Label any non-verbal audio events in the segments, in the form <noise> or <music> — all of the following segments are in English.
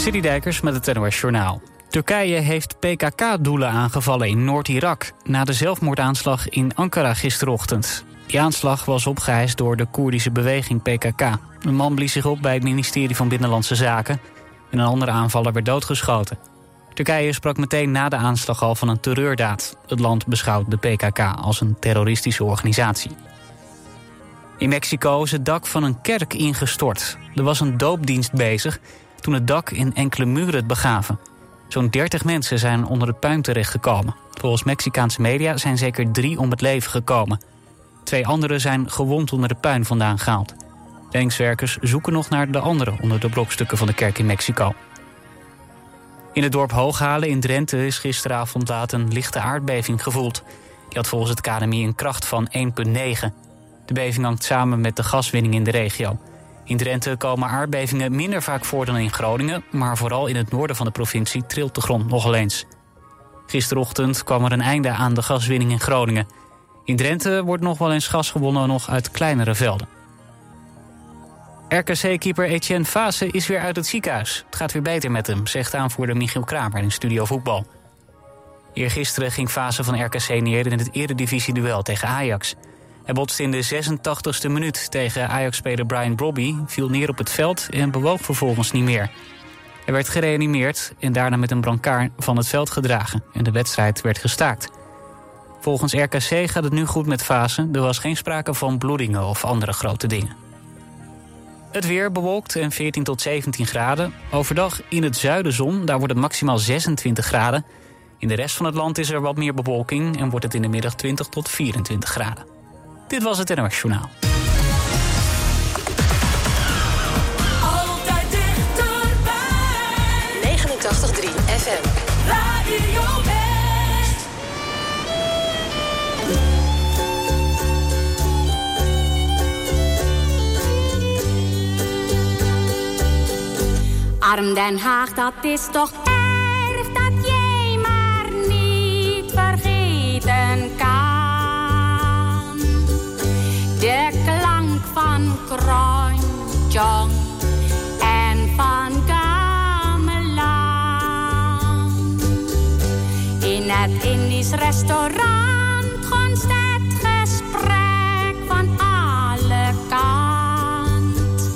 Dijkers met het NOS Journaal. Turkije heeft PKK-doelen aangevallen in Noord-Irak... na de zelfmoordaanslag in Ankara gisterochtend. Die aanslag was opgeheist door de Koerdische beweging PKK. Een man blies zich op bij het ministerie van Binnenlandse Zaken... en een andere aanvaller werd doodgeschoten. Turkije sprak meteen na de aanslag al van een terreurdaad. Het land beschouwt de PKK als een terroristische organisatie. In Mexico is het dak van een kerk ingestort. Er was een doopdienst bezig toen het dak in enkele muren het begaven. Zo'n 30 mensen zijn onder het puin terechtgekomen. Volgens Mexicaanse media zijn zeker drie om het leven gekomen. Twee anderen zijn gewond onder de puin vandaan gehaald. Reddingswerkers zoeken nog naar de anderen onder de brokstukken van de kerk in Mexico. In het dorp Hooghalen in Drenthe is gisteravond laat een lichte aardbeving gevoeld. Die had volgens het KNMI een kracht van 1,9. De beving hangt samen met de gaswinning in de regio. In Drenthe komen aardbevingen minder vaak voor dan in Groningen... maar vooral in het noorden van de provincie trilt de grond nogal eens. Gisterochtend kwam er een einde aan de gaswinning in Groningen. In Drenthe wordt nog wel eens gas gewonnen nog uit kleinere velden. RKC-keeper Etienne Fase is weer uit het ziekenhuis. Het gaat weer beter met hem, zegt aanvoerder Michiel Kramer in Studio Voetbal. Eergisteren ging Fase van RKC neer in het eredivisie-duel tegen Ajax... Hij botste in de 86e minuut tegen Ajax-speler Brian Brobby, viel neer op het veld en bewoog vervolgens niet meer. Hij werd gereanimeerd en daarna met een brancard van het veld gedragen en de wedstrijd werd gestaakt. Volgens RKC gaat het nu goed met Fase. Er was geen sprake van bloedingen of andere grote dingen. Het weer bewolkt en 14 tot 17 graden. Overdag in het zuiden zon, daar wordt het maximaal 26 graden. In de rest van het land is er wat meer bewolking en wordt het in de middag 20 tot 24 graden. Dit was het NOS Journaal. Altijd dichterbij. 89.3 FM. Radio West. Arm Den Haag, dat is toch erg dat jij maar niet vergeten. Van en van Gamelan. In het Indisch restaurant gonst het gesprek van alle kant.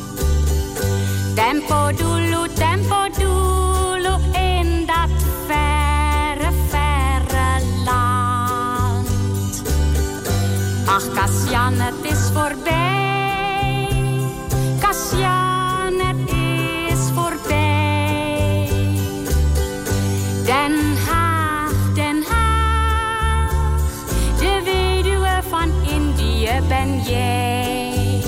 Tempo dulu, tempo dulu in dat verre, verre land. Ach, Kassian, het is voorbij. Jij.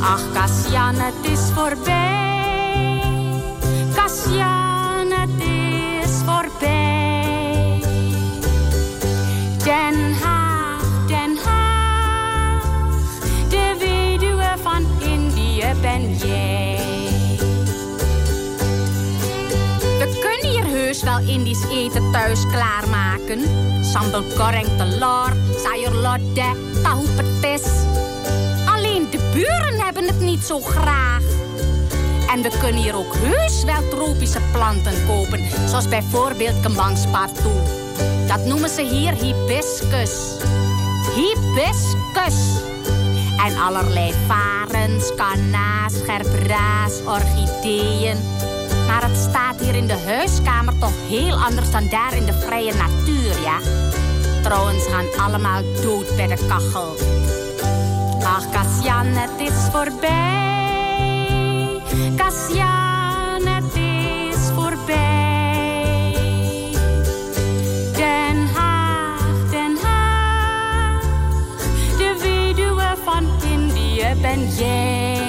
Ach, Kassian, het is voorbij. Kassian, het is voorbij. Den Haag, Den Haag. De weduwe van Indië ben jij. We kunnen hier heus wel Indisch eten thuis klaarmaken. Sambal goreng telur, sayur lodeh, tahu petis. Alleen de buren hebben het niet zo graag. En we kunnen hier ook heus wel tropische planten kopen. Zoals bijvoorbeeld kembang spatu. Dat noemen ze hier hibiscus. Hibiscus. En allerlei varens, kanna's, gerbraas, orchideeën. Maar het staat hier in de huiskamer toch heel anders dan daar in de vrije natuur, ja? Trouwens gaan allemaal dood bij de kachel. Ach, Kassian, het is voorbij. Kassian, het is voorbij. Den Haag, Den Haag. De weduwe van Indië ben jij.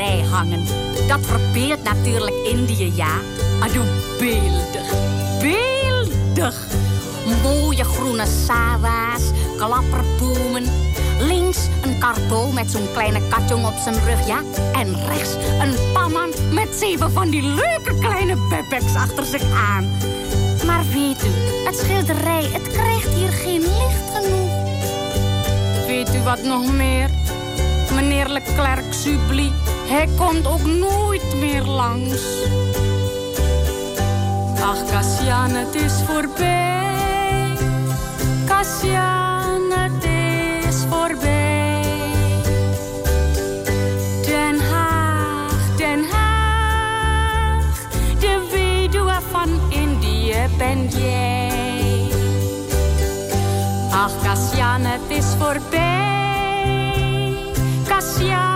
Hangen. Dat verbeeldt natuurlijk Indië, ja. Adoe, beeldig, beeldig. Mooie groene sawa's, klapperbomen. Links een karbo met zo'n kleine katjong op zijn rug, ja. En rechts een pamman met zeven van die leuke kleine bebeks achter zich aan. Maar weet u, het schilderij, het krijgt hier geen licht genoeg. Weet u wat nog meer? Meneer Leclerc Subli, hij komt ook nooit meer langs. Ach, Cassian, het is voorbij. Cassian, het is voorbij. Den Haag, Den Haag, de weduwe van Indië ben jij. Ach, Cassian, het is voorbij. Cassian,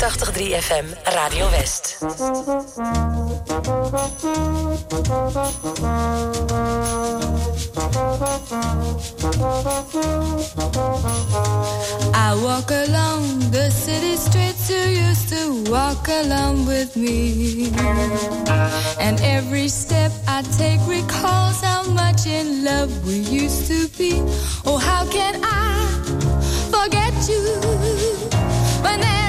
FM Radio West. I walk along the city streets you used to walk along with me. And every step I take recalls how much in love we used to be. Oh, how can I forget you? Everyone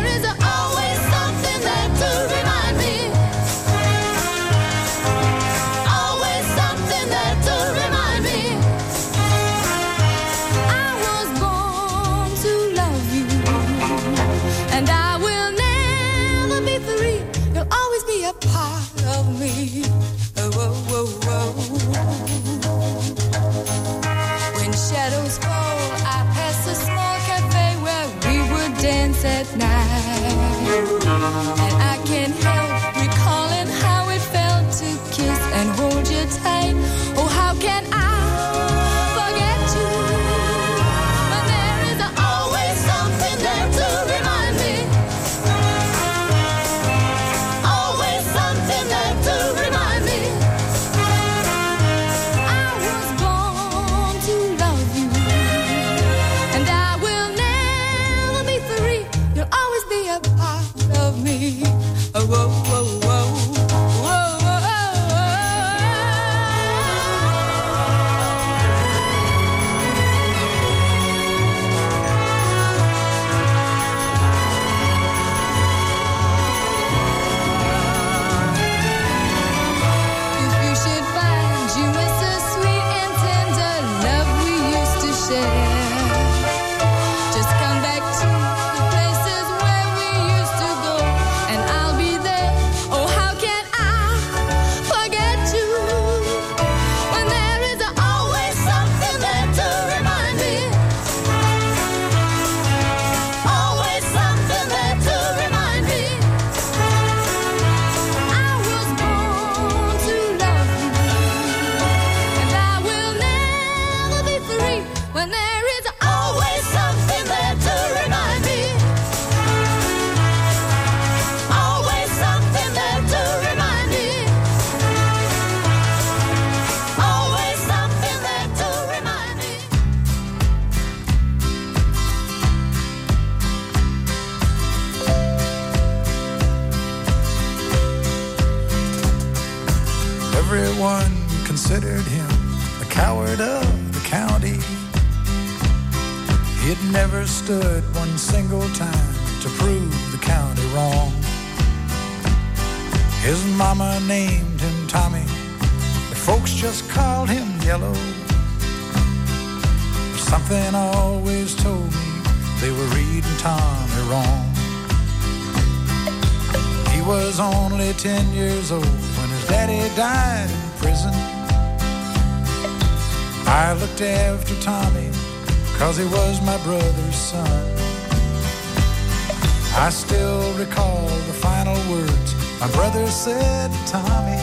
my brother said Tommy.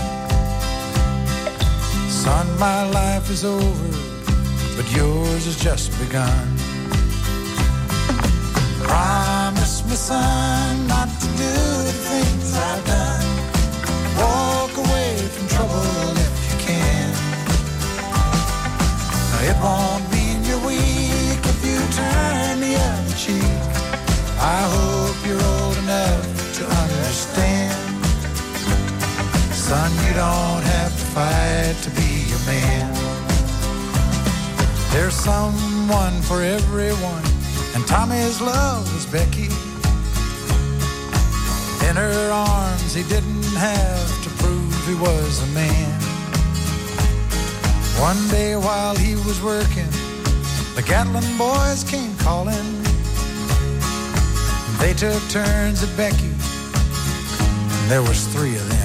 Son, my life is over, but yours has just begun. Promise me, son, not to do the things I've done. Walk away from trouble if you can. Now, It won't Son, you don't have to fight to be a man. There's someone for everyone and Tommy's love was Becky. In her arms, he didn't have to prove he was a man. One day while he was working, the Gatlin boys came calling. They took turns at Becky, and there was three of them.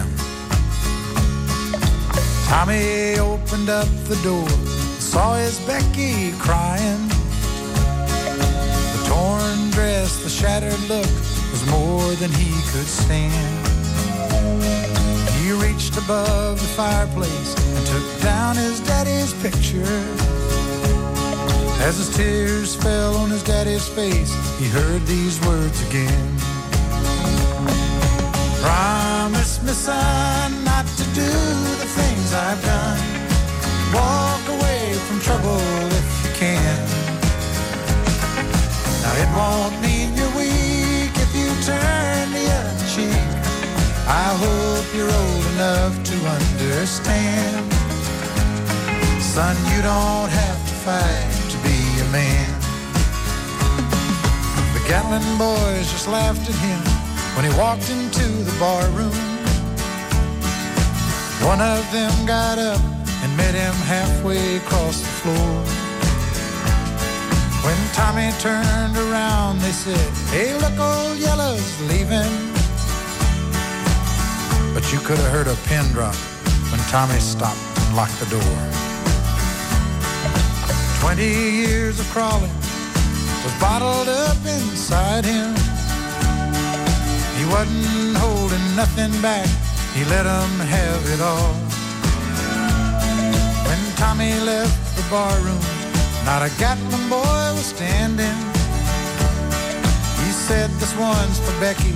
Tommy opened up the door, saw his Becky crying The torn dress, the shattered look was more than he could stand. He reached above the fireplace and took down his daddy's picture. As his tears fell on his daddy's face, he heard these words again. Promise me, son, not do the things I've done. Walk away from trouble if you can. Now it won't mean you're weak if you turn the other cheek. I hope you're old enough to understand. Son, you don't have to fight to be a man. The Gatlin boys just laughed at him when he walked into the bar room. One of them got up and met him halfway across the floor. When Tommy turned around, they said, Hey, look, old Yellow's leaving. But you could have heard a pin drop when Tommy stopped and locked the door. Twenty years of crawling was bottled up inside him. He wasn't holding nothing back, he let let 'em have it all. When Tommy left the barroom, not a Gatlin boy was standing. He said, This one's for Becky,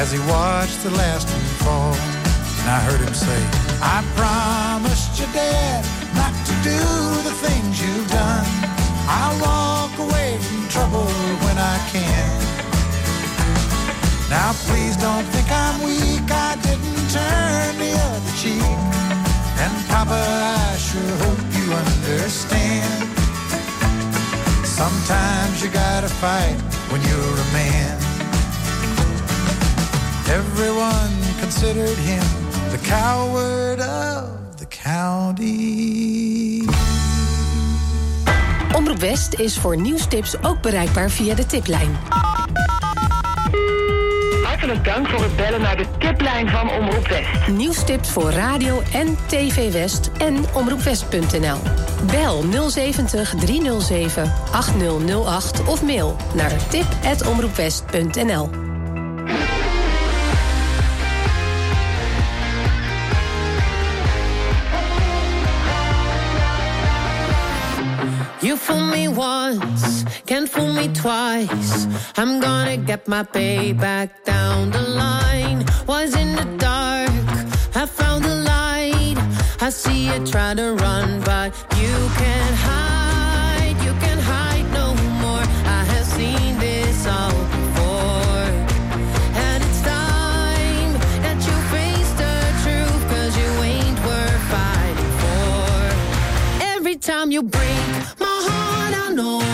as he watched the last one fall. And I heard him say, I promised your dad not to do the things you've done. I'll walk away from trouble when I can. Now please don't think I'm weak, I didn't turn the other cheek. And Papa, I sure hope you understand. Sometimes you gotta fight when you're a man. Everyone considered him the coward of the county. Omroep West is voor nieuwstips ook bereikbaar via de tiplijn. Hartelijk dank voor het bellen naar de tiplijn van Omroep West. Nieuwstips voor radio en TV West en omroepwest.nl. Bel 070 307 8008 of mail naar tip.omroepwest.nl. You fool me once, Can't fool me twice. I'm gonna get my pay back down the line. Was in the dark, I found the light. I see you try to run, but you can't hide. You can't hide no more. I have seen this all. time you break my heart, I know.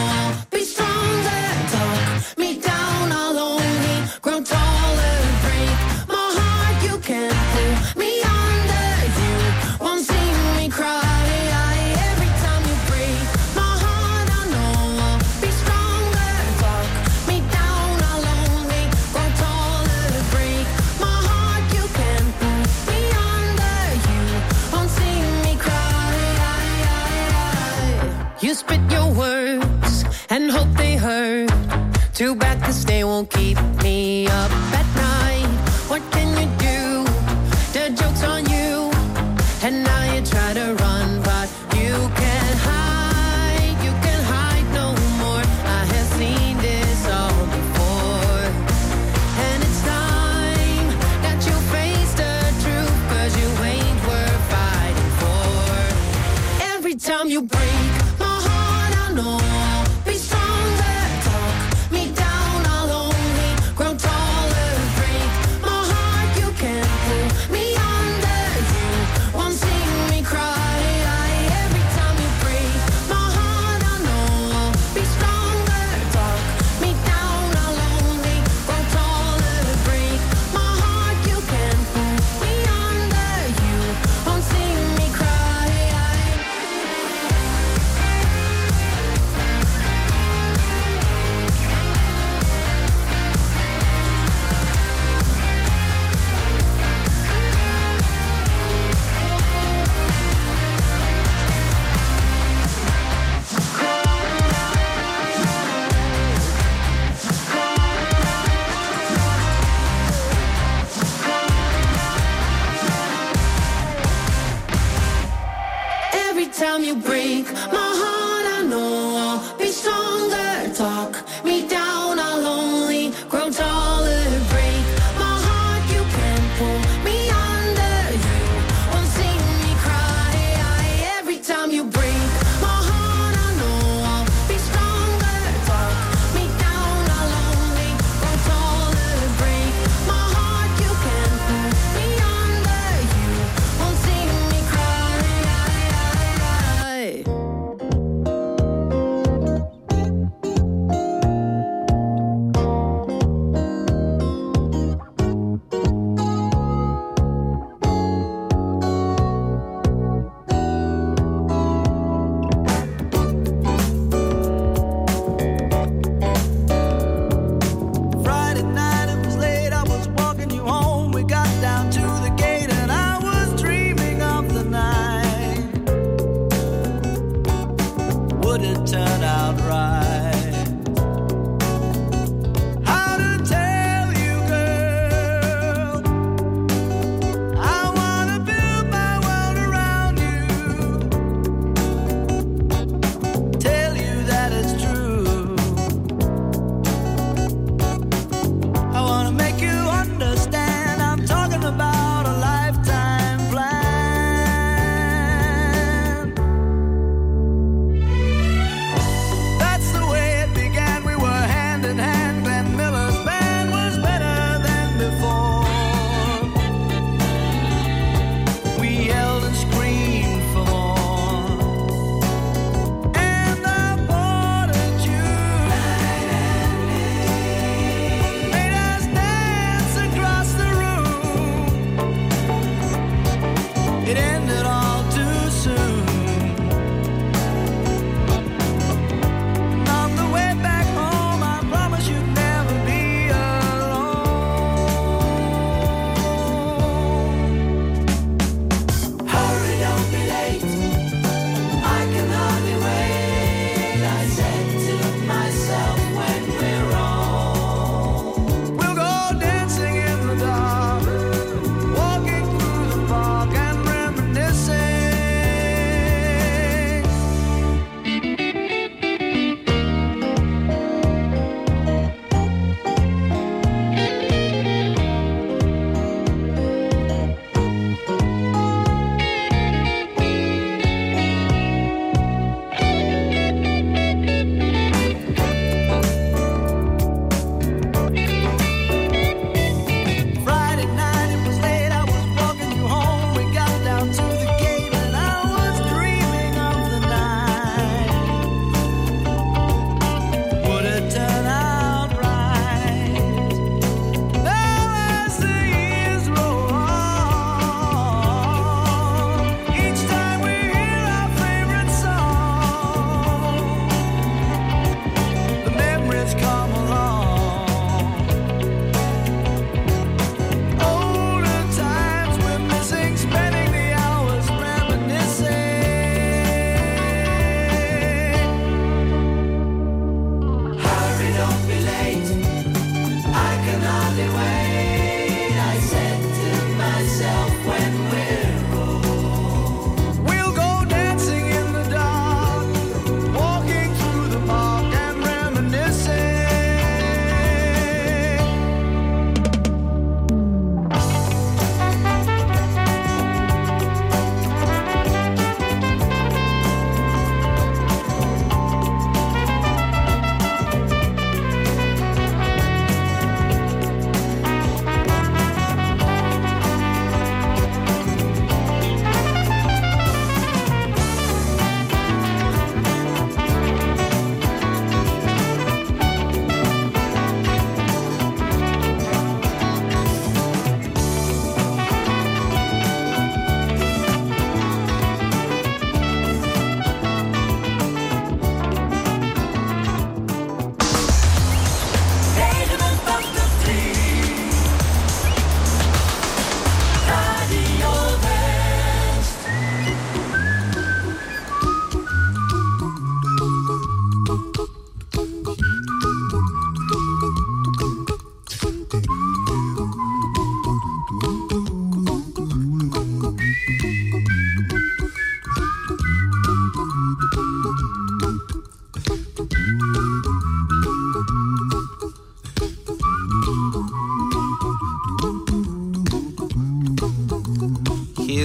They won't keep me up.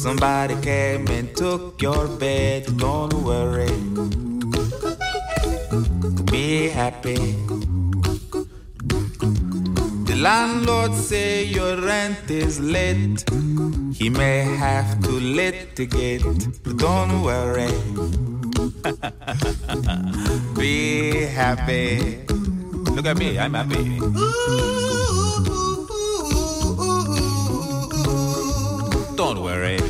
Somebody came and took your bed. Don't worry. Be happy. The landlord say your rent is late. He may have to litigate. But don't worry. <laughs> Be happy. Look at me, I'm happy. Don't worry.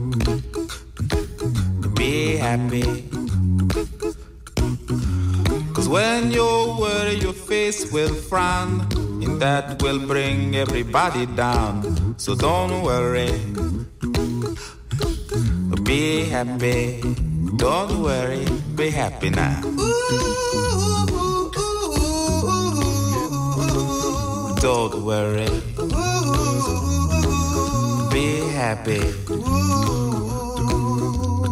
Be happy. Cause when you worry, your face will frown, and that will bring everybody down. So don't worry. Be happy. Don't worry. Be happy now. Don't worry. Be happy.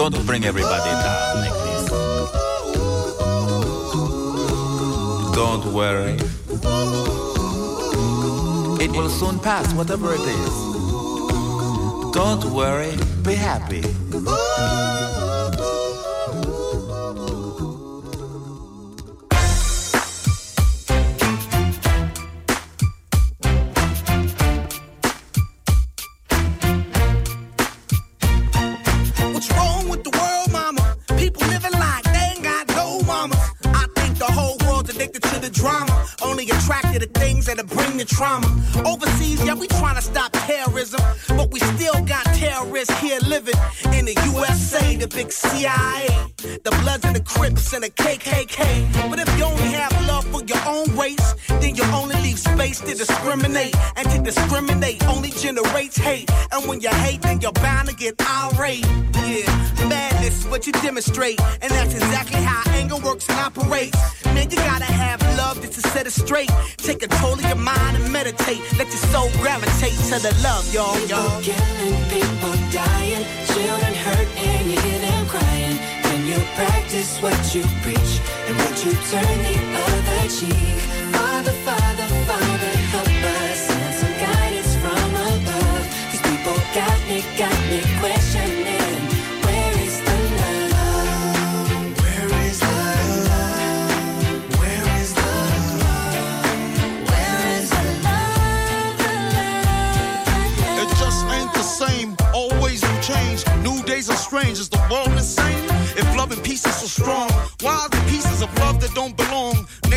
Don't bring everybody down like this. Don't worry. It will soon pass, whatever it is. Don't worry, be happy. The trauma. Overseas, yeah, we trying to stop terrorism. But we still got terrorists here living in the USA, the big CIA. The Bloods and the Crips and the KKK. But if you only have love for your own race, then you only leave space to discriminate. And to discriminate only generates hate. And when you hate, then you're bound to get irate. Yeah, madness is what you demonstrate. And that's exactly how anger works and operates. Man, you gotta have love just to set it straight. Take control of your mind and meditate. Let your soul gravitate to the love, y'all, y'all. People killing, people dying, children hurt and you hear them crying. When you practice what you preach and would you turn the other cheek? Father, Father, Father, help us send some guidance from above. These people got me, got me questioning. Are strange. Is the world insane? If love and peace is so strong, why are the pieces of love that don't belong?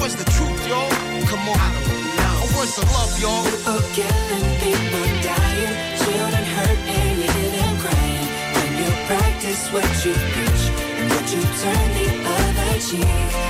What's the truth, y'all? Come on. I don't know. What's the love, y'all? People killing, people dying, children hurt and you hear them crying. When you practice what you preach and what you turn the other cheek.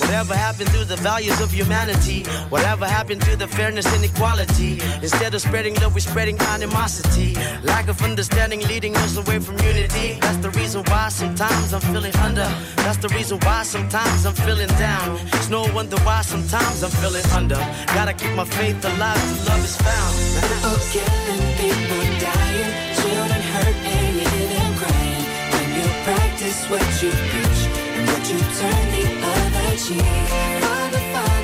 Whatever happened to the values of humanity? Whatever happened to the fairness and equality? Instead of spreading love, we're spreading animosity. Lack of understanding leading us away from unity. That's the reason why sometimes I'm feeling under. That's the reason why sometimes I'm feeling down. It's no wonder why sometimes I'm feeling under. Gotta keep my faith alive till love is found. People killing, people dying, children hurt crying. When you practice what you preach and what you turn the other cheek. Father, Father, Father,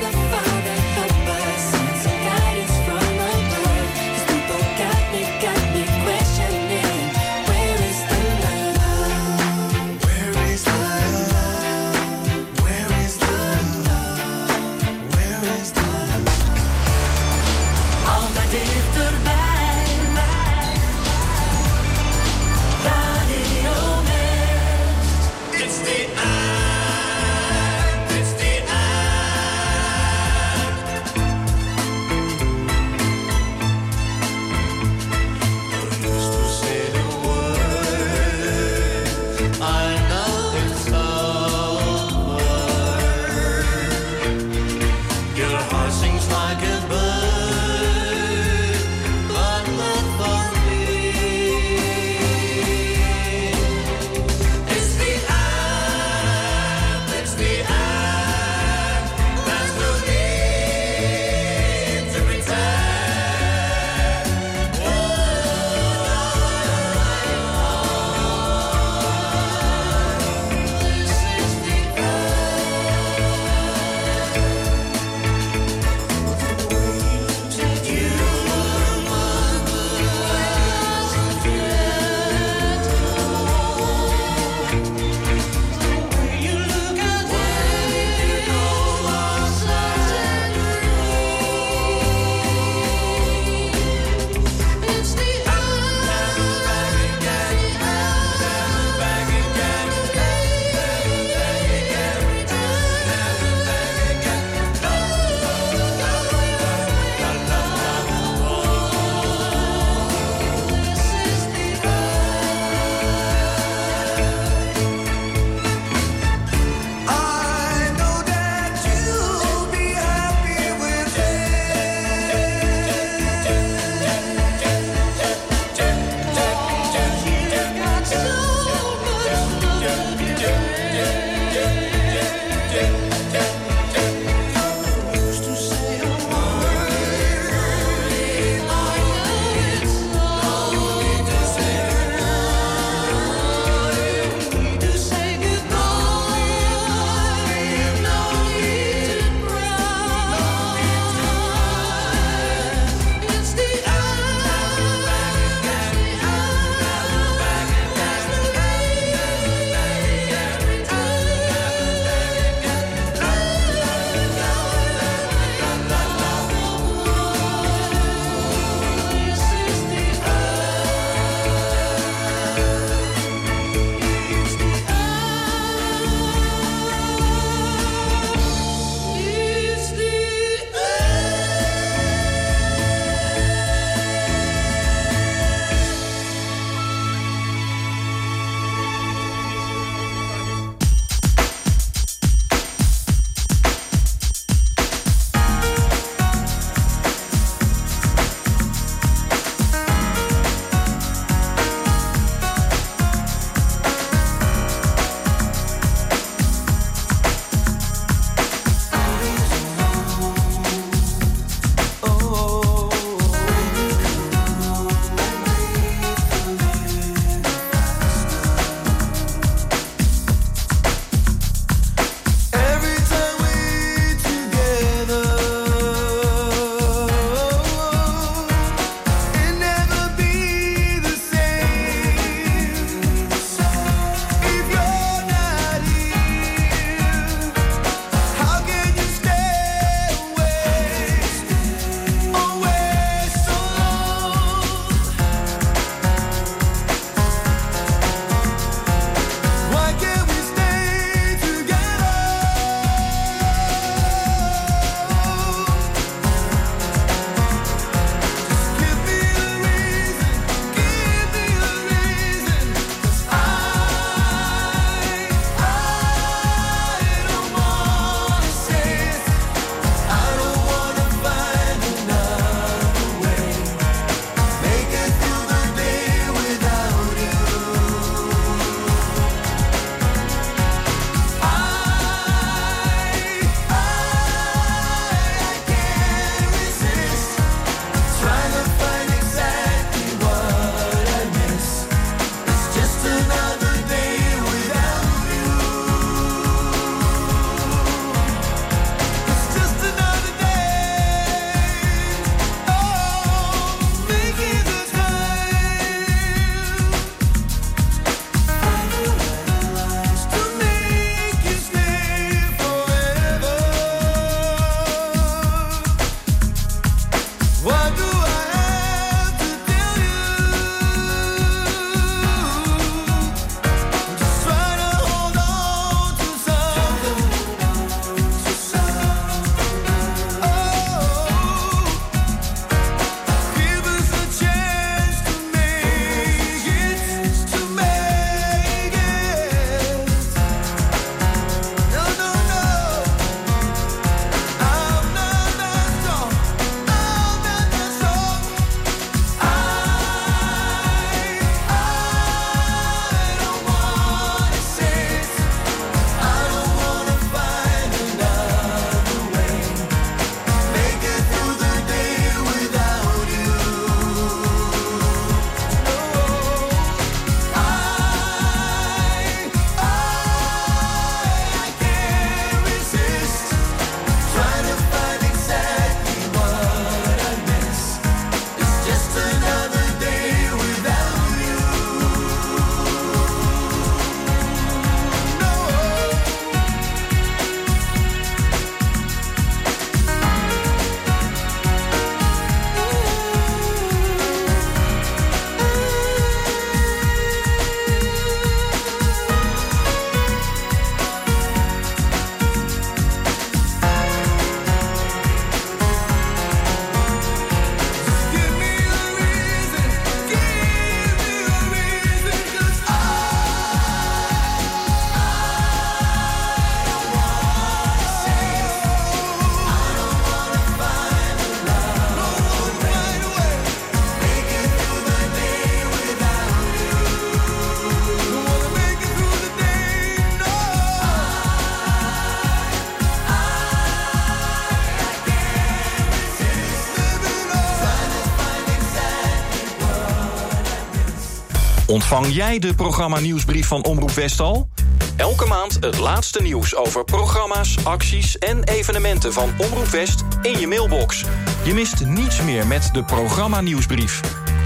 Ontvang jij de programma nieuwsbrief van Omroep Westal? Elke maand het laatste nieuws over programma's, acties en evenementen van Omroep West in je mailbox. Je mist niets meer met de programma nieuwsbrief.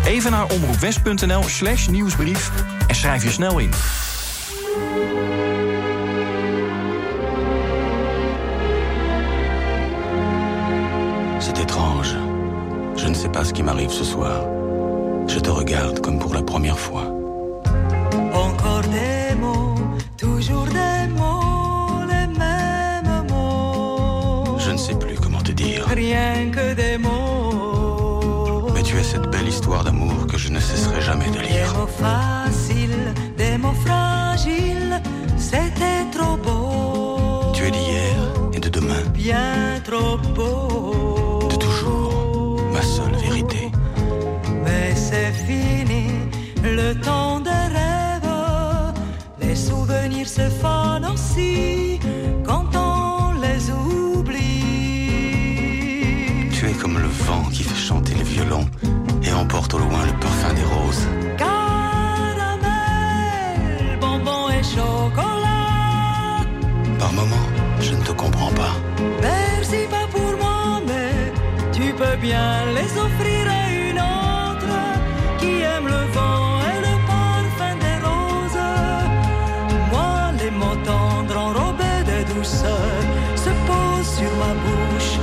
Even naar omroepwest.nl slash nieuwsbrief en schrijf je snel in. C'est étrange. Je ne sais pas ce qui m'arrive ce soir. Les offrir à une autre qui aime le vent et le parfum des roses. Moi, les mots tendres enrobés de douceur se posent sur ma bouche,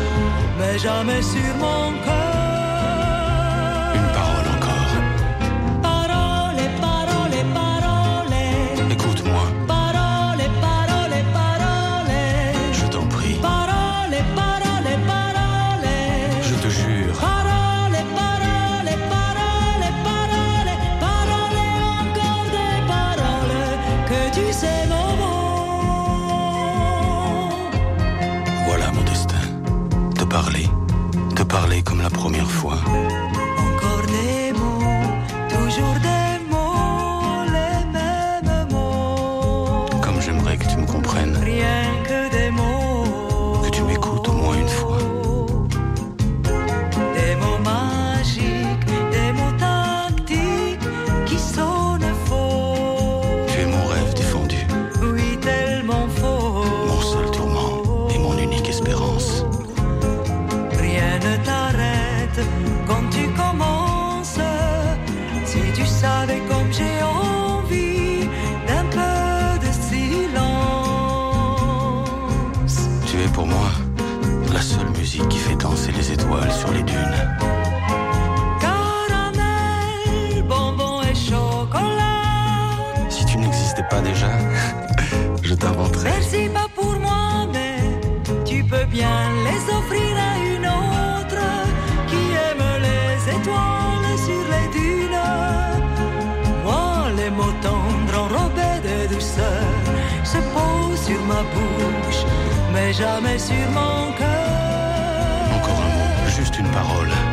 mais jamais sur mon cœur. Première fois. Étoiles sur les dunes. Caramel, bonbons et chocolat. Si tu n'existais pas déjà, <laughs> je t'inventerais. Merci pas pour moi, mais tu peux bien les offrir à une autre qui aime les étoiles sur les dunes. Moi, les mots tendres enrobés de douceur se posent sur ma bouche, mais jamais sur mon cœur. Parole,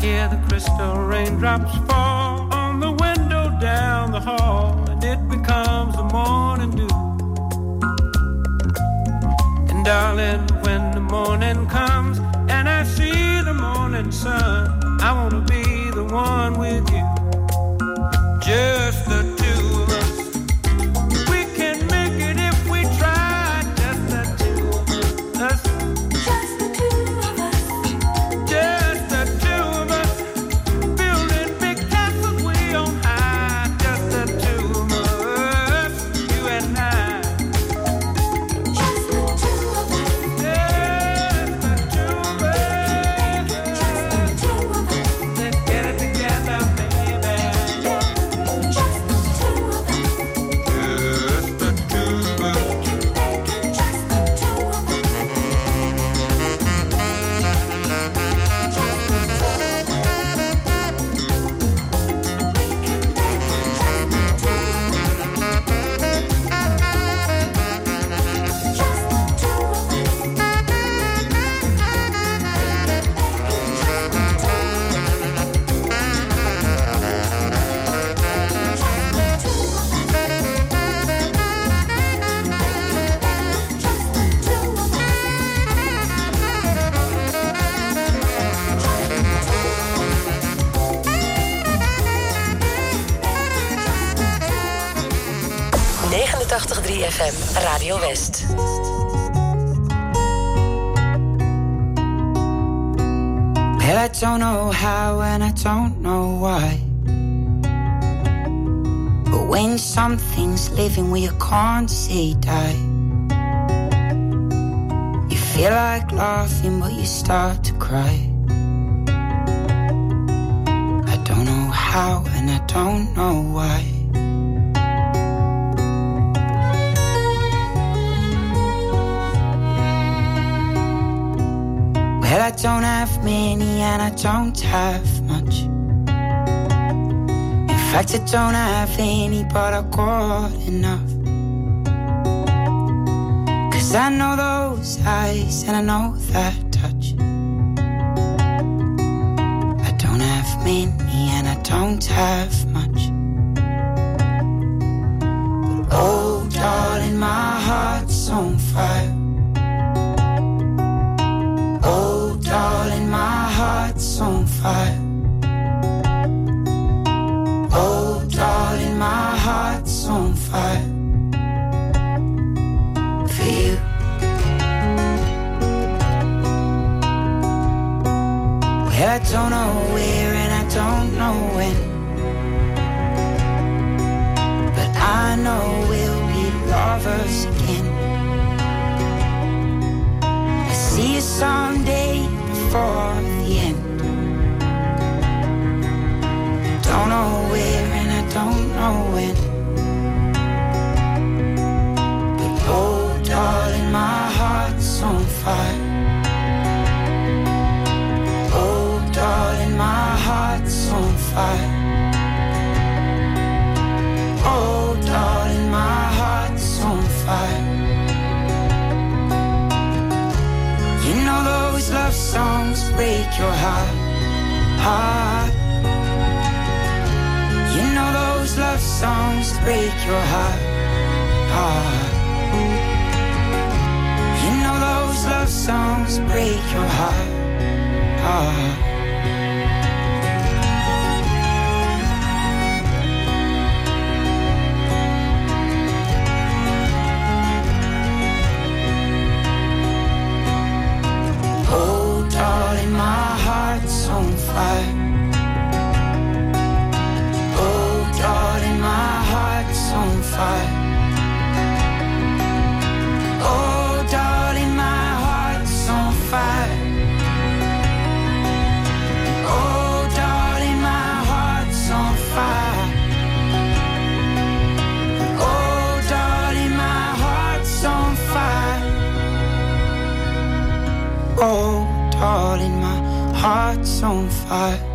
hear the crystal raindrops fall on the window down the hall, and it becomes the morning dew. And darling, how and I don't know why. But when something's living where you can't see die, you feel like laughing, but you start to cry. I don't know how and I don't know why. Well, I don't have many and I don't have much. In fact, I don't have any, but I got enough. Cause I know those eyes and I know that touch. I don't have many and I don't have much. But oh, darling, my heart's on fire. Fire. Oh, darling, my heart's on fire. For you. Well, I don't know where and I don't know when. But I know we'll be lovers again. I see you someday before don't know when. But oh, darling, my heart's on fire. Oh, darling, my heart's on fire. Oh, darling, my heart's on fire. You know those love songs break your heart, heart. You know those love songs break your heart, heart. You know those love songs break your heart, heart. Oh, darling, my heart's on fire. Oh, darling, my heart's on fire. Oh, darling, my heart's on fire. Oh, darling, my heart's on fire.